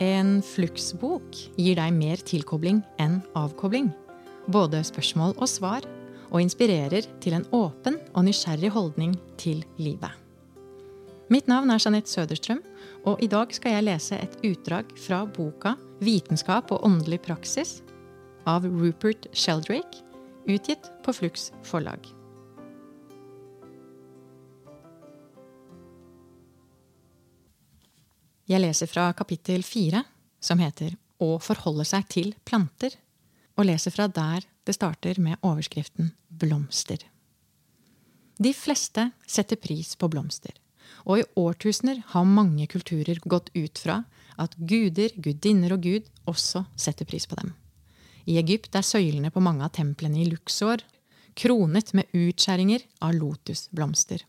En fluksbok gir deg mer tilkobling enn avkobling. Både spørsmål og svar, og inspirerer til en åpen og nysgjerrig holdning til livet. Mitt navn er Jeanette Søderstrøm, og i dag skal jeg lese et utdrag fra boka 'Vitenskap og åndelig praksis' av Rupert Sheldrake, utgitt på Flux forlag. Jeg leser fra kapittel fire, som heter Å forholde seg til planter, og leser fra der det starter med overskriften Blomster. De fleste setter pris på blomster, og i årtusener har mange kulturer gått ut fra at guder, gudinner og gud også setter pris på dem. I Egypt er søylene på mange av templene i Luxor kronet med utskjæringer av lotusblomster.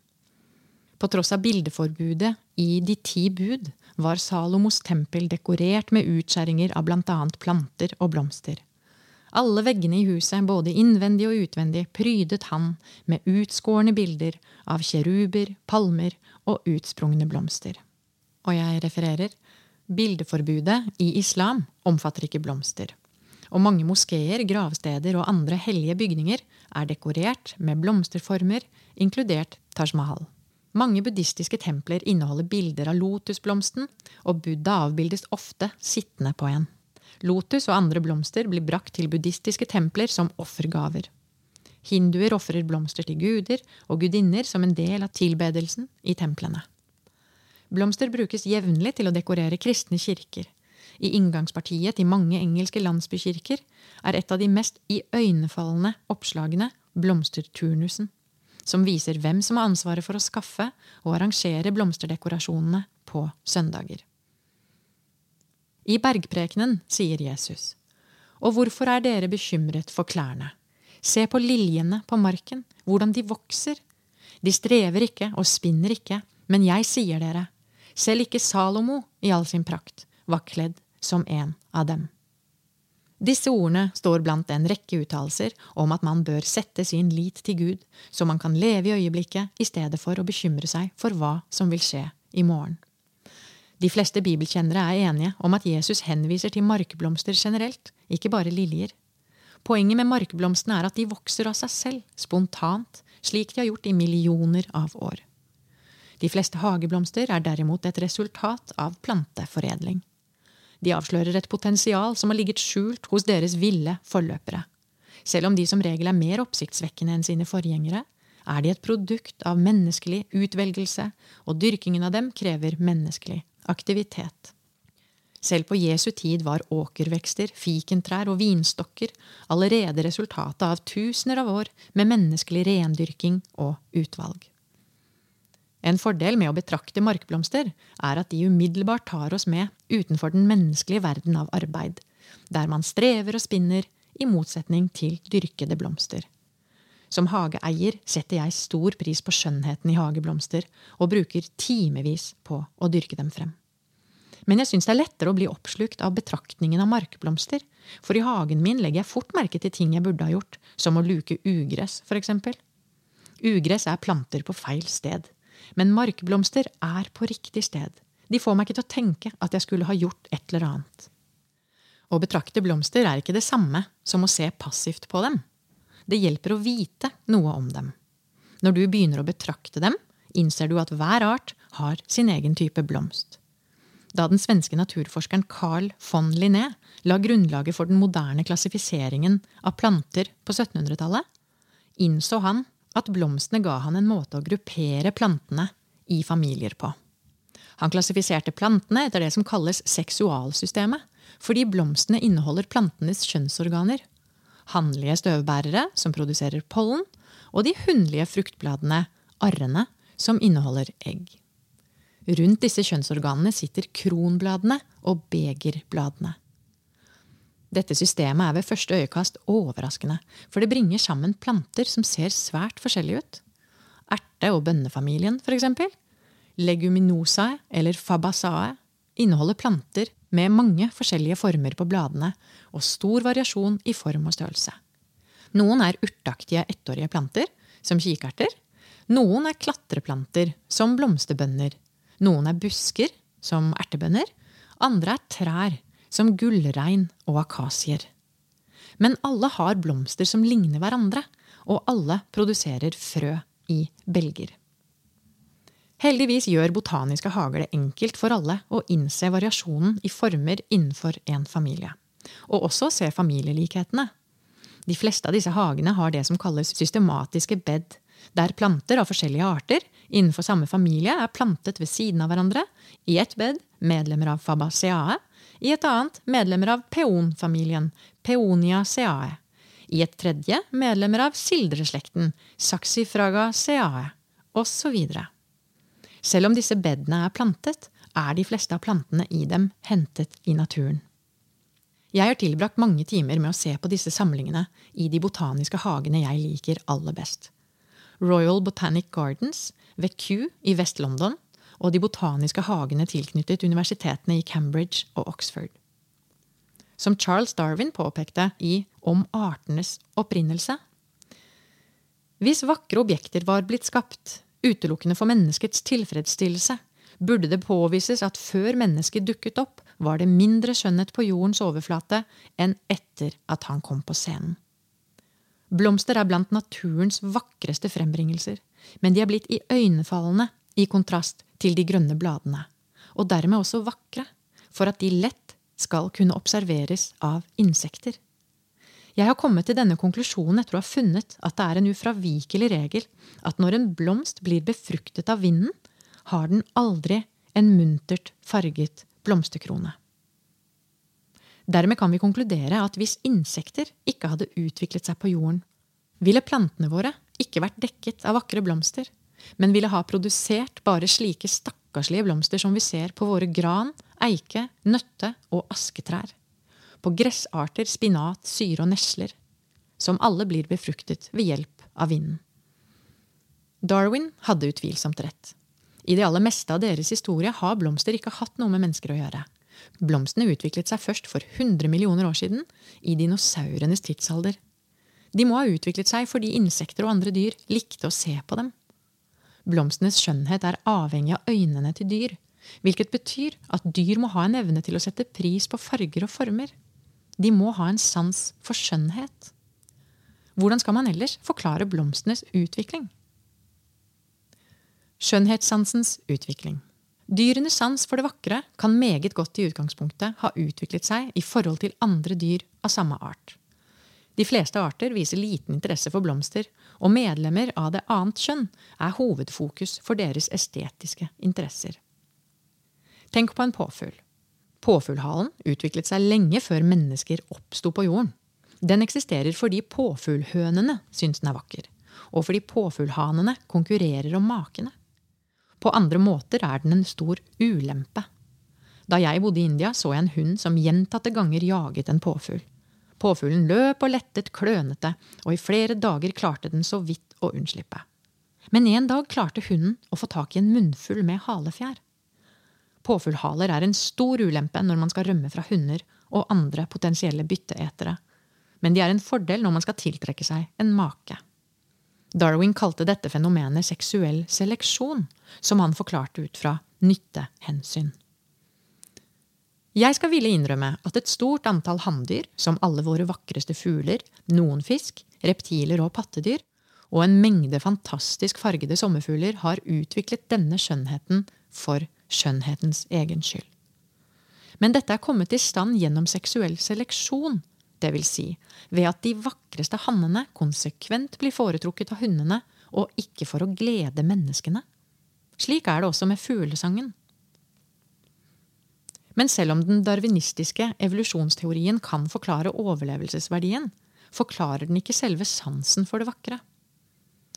På tross av bildeforbudet i De ti bud var Salomos tempel dekorert med utskjæringer av bl.a. planter og blomster. Alle veggene i huset, både innvendig og utvendig, prydet han med utskårne bilder av kjeruber, palmer og utsprungne blomster. Og jeg refererer bildeforbudet i islam omfatter ikke blomster. Og mange moskeer, gravsteder og andre hellige bygninger er dekorert med blomsterformer, inkludert Taj Mahal. Mange buddhistiske templer inneholder bilder av lotusblomsten, og Buddha avbildes ofte sittende på en. Lotus og andre blomster blir brakt til buddhistiske templer som offergaver. Hinduer ofrer blomster til guder og gudinner som en del av tilbedelsen i templene. Blomster brukes jevnlig til å dekorere kristne kirker. I inngangspartiet til mange engelske landsbykirker er et av de mest iøynefallende oppslagene blomsterturnusen som viser hvem som har ansvaret for å skaffe og arrangere blomsterdekorasjonene på søndager. I bergprekenen sier Jesus, Og hvorfor er dere bekymret for klærne? Se på liljene på marken, hvordan de vokser. De strever ikke og spinner ikke, men jeg sier dere, selv ikke Salomo i all sin prakt var kledd som en av dem. Disse ordene står blant en rekke uttalelser om at man bør sette sin lit til Gud, så man kan leve i øyeblikket i stedet for å bekymre seg for hva som vil skje i morgen. De fleste bibelkjennere er enige om at Jesus henviser til markblomster generelt, ikke bare liljer. Poenget med markblomstene er at de vokser av seg selv, spontant, slik de har gjort i millioner av år. De fleste hageblomster er derimot et resultat av planteforedling. De avslører et potensial som har ligget skjult hos deres ville forløpere. Selv om de som regel er mer oppsiktsvekkende enn sine forgjengere, er de et produkt av menneskelig utvelgelse, og dyrkingen av dem krever menneskelig aktivitet. Selv på Jesu tid var åkervekster, fikentrær og vinstokker allerede resultatet av tusener av år med menneskelig rendyrking og utvalg. En fordel med å betrakte markblomster er at de umiddelbart tar oss med utenfor den menneskelige verden av arbeid, der man strever og spinner, i motsetning til dyrkede blomster. Som hageeier setter jeg stor pris på skjønnheten i hageblomster, og bruker timevis på å dyrke dem frem. Men jeg syns det er lettere å bli oppslukt av betraktningen av markblomster, for i hagen min legger jeg fort merke til ting jeg burde ha gjort, som å luke ugress, eksempel. Ugress er planter på feil sted. Men markblomster er på riktig sted. De får meg ikke til å tenke at jeg skulle ha gjort et eller annet. Å betrakte blomster er ikke det samme som å se passivt på dem. Det hjelper å vite noe om dem. Når du begynner å betrakte dem, innser du at hver art har sin egen type blomst. Da den svenske naturforskeren Carl von Linné la grunnlaget for den moderne klassifiseringen av planter på 1700-tallet, innså han at blomstene ga han en måte å gruppere plantene i familier på. Han klassifiserte plantene etter det som kalles seksualsystemet, fordi blomstene inneholder plantenes kjønnsorganer. Hannlige støvbærere, som produserer pollen, og de hunnlige fruktbladene, arrene, som inneholder egg. Rundt disse kjønnsorganene sitter kronbladene og begerbladene. Dette systemet er ved første øyekast overraskende, for det bringer sammen planter som ser svært forskjellige ut. Erte- og bønnefamilien, f.eks. Leguminosae eller fabasae, inneholder planter med mange forskjellige former på bladene og stor variasjon i form og størrelse. Noen er urtaktige ettårige planter, som kikerter. Noen er klatreplanter, som blomsterbønner. Noen er busker, som ertebønner. Andre er trær, som gullrein og akasier. Men alle har blomster som ligner hverandre, og alle produserer frø i belger. Heldigvis gjør botaniske hager det enkelt for alle å innse variasjonen i former innenfor en familie. Og også se familielikhetene. De fleste av disse hagene har det som kalles systematiske bed, der planter av forskjellige arter innenfor samme familie er plantet ved siden av hverandre, i ett bed medlemmer av Fabaceae, i et annet medlemmer av peonfamilien, Peoniaceae, i et tredje medlemmer av sildreslekten, Saxifragaceae, osv. Selv om disse bedene er plantet, er de fleste av plantene i dem hentet i naturen. Jeg har tilbrakt mange timer med å se på disse samlingene i de botaniske hagene jeg liker aller best. Royal Botanic Gardens ved Kew i Vest-London og de botaniske hagene tilknyttet universitetene i Cambridge og Oxford. Som Charles Darwin påpekte i Om artenes opprinnelse. Hvis vakre objekter var blitt skapt, utelukkende for menneskets tilfredsstillelse, burde det påvises at før mennesket dukket opp, var det mindre skjønnhet på jordens overflate enn etter at han kom på scenen. Blomster er blant naturens vakreste frembringelser, men de er blitt iøynefallende i kontrast til de grønne bladene, og dermed også vakre, for at de lett skal kunne observeres av insekter. Jeg har kommet til denne konklusjonen etter å ha funnet at det er en ufravikelig regel at når en blomst blir befruktet av vinden, har den aldri en muntert farget blomsterkrone. Dermed kan vi konkludere at hvis insekter ikke hadde utviklet seg på jorden, ville plantene våre ikke vært dekket av vakre blomster, men ville ha produsert bare slike stakkarslige blomster som vi ser på våre gran, eike, nøtte og asketrær på gressarter, spinat, syre og nesler, som alle blir befruktet ved hjelp av vinden. Darwin hadde utvilsomt rett. I det aller meste av deres historie har blomster ikke hatt noe med mennesker å gjøre. Blomstene utviklet seg først for 100 millioner år siden, i dinosaurenes tidsalder. De må ha utviklet seg fordi insekter og andre dyr likte å se på dem. Blomstenes skjønnhet er avhengig av øynene til dyr, hvilket betyr at dyr må ha en evne til å sette pris på farger og former. De må ha en sans for skjønnhet. Hvordan skal man ellers forklare blomstenes utvikling? Skjønnhetssansens utvikling. Dyrenes sans for det vakre kan meget godt i utgangspunktet ha utviklet seg i forhold til andre dyr av samme art. De fleste arter viser liten interesse for blomster, og medlemmer av det annet kjønn er hovedfokus for deres estetiske interesser. Tenk på en påfugl. Påfuglhalen utviklet seg lenge før mennesker oppsto på jorden. Den eksisterer fordi påfuglhønene syns den er vakker, og fordi påfuglhanene konkurrerer om makene. På andre måter er den en stor ulempe. Da jeg bodde i India, så jeg en hund som gjentatte ganger jaget en påfugl. Påfuglen løp og lettet klønete, og i flere dager klarte den så vidt å unnslippe. Men en dag klarte hunden å få tak i en munnfull med halefjær. Påfuglhaler er en stor ulempe når man skal rømme fra hunder og andre potensielle bytteetere. Men de er en fordel når man skal tiltrekke seg en make. Darwin kalte dette fenomenet seksuell seleksjon, som han forklarte ut fra nyttehensyn. Jeg skal ville innrømme at et stort antall hanndyr, som alle våre vakreste fugler, noen fisk, reptiler og pattedyr, og en mengde fantastisk fargede sommerfugler har utviklet denne skjønnheten for skjønnhetens egen skyld. Men dette er kommet i stand gjennom seksuell seleksjon, dvs. Si, ved at de vakreste hannene konsekvent blir foretrukket av hundene, og ikke for å glede menneskene. Slik er det også med fuglesangen. Men selv om den darwinistiske evolusjonsteorien kan forklare overlevelsesverdien, forklarer den ikke selve sansen for det vakre.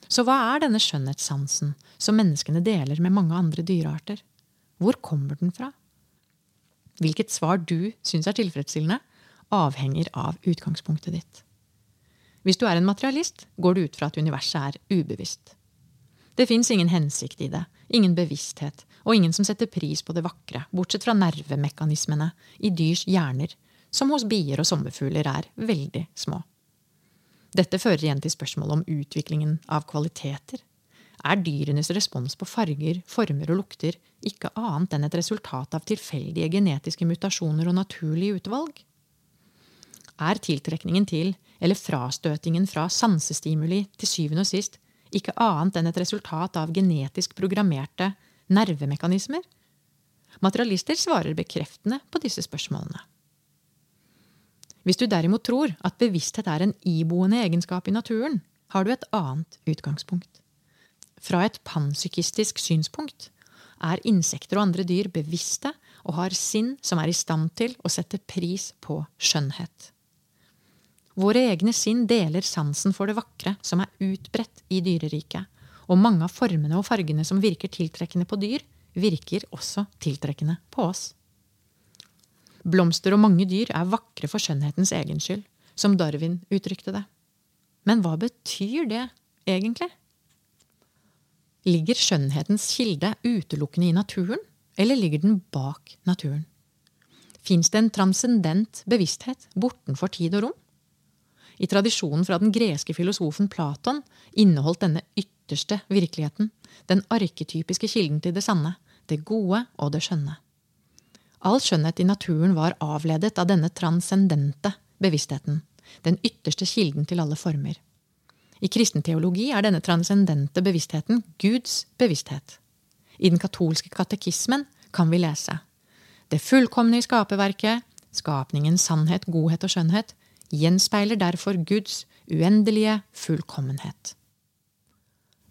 Så hva er denne skjønnhetssansen som menneskene deler med mange andre dyrearter? Hvor kommer den fra? Hvilket svar du syns er tilfredsstillende, avhenger av utgangspunktet ditt. Hvis du er en materialist, går du ut fra at universet er ubevisst. Det fins ingen hensikt i det, ingen bevissthet, og ingen som setter pris på det vakre, bortsett fra nervemekanismene i dyrs hjerner, som hos bier og sommerfugler er veldig små. Dette fører igjen til spørsmålet om utviklingen av kvaliteter. er dyrenes respons på farger, former og lukter ikke annet enn et resultat av tilfeldige genetiske mutasjoner og naturlige utvalg? Er tiltrekningen til, eller frastøtingen fra sansestimuli til syvende og sist ikke annet enn et resultat av genetisk programmerte nervemekanismer? Materialister svarer bekreftende på disse spørsmålene. Hvis du derimot tror at bevissthet er en iboende egenskap i naturen, har du et annet utgangspunkt. Fra et panpsykistisk synspunkt er insekter og andre dyr bevisste og har sinn som er i stand til å sette pris på skjønnhet. Våre egne sinn deler sansen for det vakre som er utbredt i dyreriket, og mange av formene og fargene som virker tiltrekkende på dyr, virker også tiltrekkende på oss. Blomster og mange dyr er vakre for skjønnhetens egen skyld, som Darwin uttrykte det. Men hva betyr det egentlig? Ligger skjønnhetens kilde utelukkende i naturen, eller ligger den bak naturen? Fins det en transcendent bevissthet bortenfor tid og rom? I tradisjonen fra den greske filosofen Platon inneholdt denne ytterste virkeligheten, den arketypiske kilden til det sanne, det gode og det skjønne. All skjønnhet i naturen var avledet av denne transcendente bevisstheten, den ytterste kilden til alle former. I kristenteologi er denne transcendente bevisstheten Guds bevissthet. I den katolske katekismen kan vi lese Det fullkomne i skaperverket, skapningens sannhet, godhet og skjønnhet, gjenspeiler derfor Guds uendelige fullkommenhet.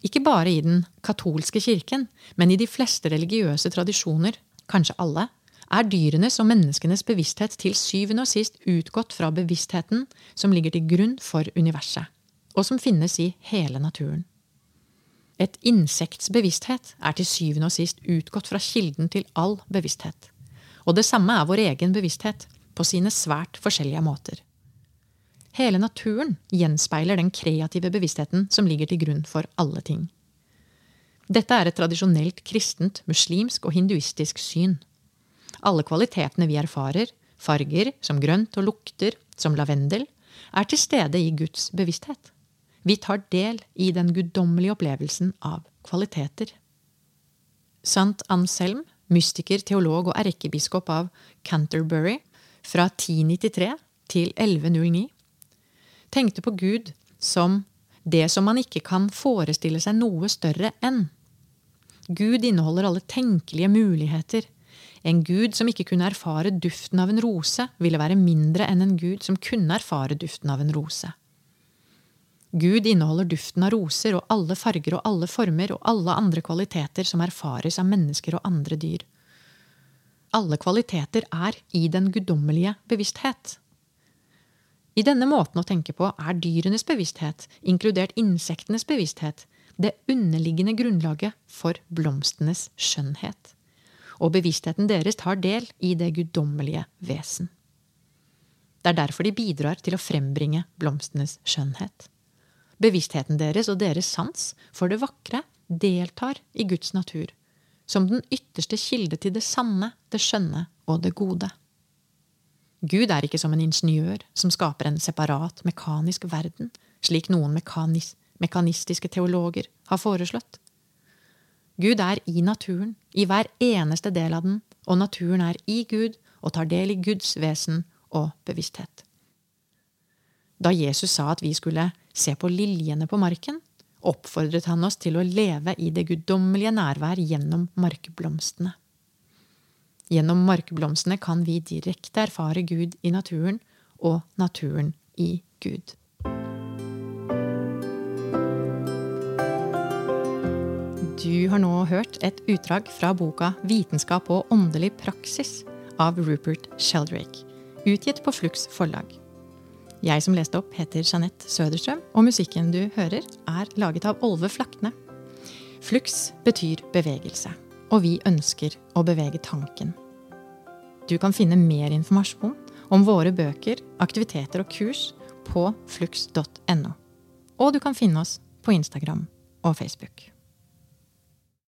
Ikke bare i den katolske kirken, men i de fleste religiøse tradisjoner, kanskje alle, er dyrenes og menneskenes bevissthet til syvende og sist utgått fra bevisstheten som ligger til grunn for universet, og som finnes i hele naturen. Et insekts bevissthet er til syvende og sist utgått fra kilden til all bevissthet. Og det samme er vår egen bevissthet, på sine svært forskjellige måter. Hele naturen gjenspeiler den kreative bevisstheten som ligger til grunn for alle ting. Dette er et tradisjonelt kristent, muslimsk og hinduistisk syn. Alle kvalitetene vi erfarer, farger som grønt og lukter som lavendel, er til stede i Guds bevissthet. Vi tar del i den guddommelige opplevelsen av kvaliteter. Sant Anselm, mystiker, teolog og erkebiskop av Canterbury fra 1093 til 1109, tenkte på Gud som det som man ikke kan forestille seg noe større enn. Gud inneholder alle tenkelige muligheter, en gud som ikke kunne erfare duften av en rose, ville være mindre enn en gud som kunne erfare duften av en rose. Gud inneholder duften av roser og alle farger og alle former og alle andre kvaliteter som erfares av mennesker og andre dyr. Alle kvaliteter er i den guddommelige bevissthet. I denne måten å tenke på er dyrenes bevissthet, inkludert insektenes bevissthet, det underliggende grunnlaget for blomstenes skjønnhet og bevisstheten deres tar del i det guddommelige vesen. Det er derfor de bidrar til å frembringe blomstenes skjønnhet. Bevisstheten deres og deres sans for det vakre deltar i Guds natur, som den ytterste kilde til det sanne, det skjønne og det gode. Gud er ikke som en ingeniør som skaper en separat, mekanisk verden, slik noen mekanis mekanistiske teologer har foreslått. Gud er i naturen, i hver eneste del av den, og naturen er i Gud og tar del i Guds vesen og bevissthet. Da Jesus sa at vi skulle se på liljene på marken, oppfordret han oss til å leve i det guddommelige nærvær gjennom markblomstene. Gjennom markblomstene kan vi direkte erfare Gud i naturen og naturen i Gud. Du har nå hørt et utdrag fra boka 'Vitenskap og åndelig praksis' av Rupert Sheldrake, utgitt på Flux forlag. Jeg som leste opp, heter Jeanette Søderstrøm, og musikken du hører, er laget av Olve Flakne. Flux betyr bevegelse, og vi ønsker å bevege tanken. Du kan finne mer informasjon om våre bøker, aktiviteter og kurs på flux.no. Og du kan finne oss på Instagram og Facebook.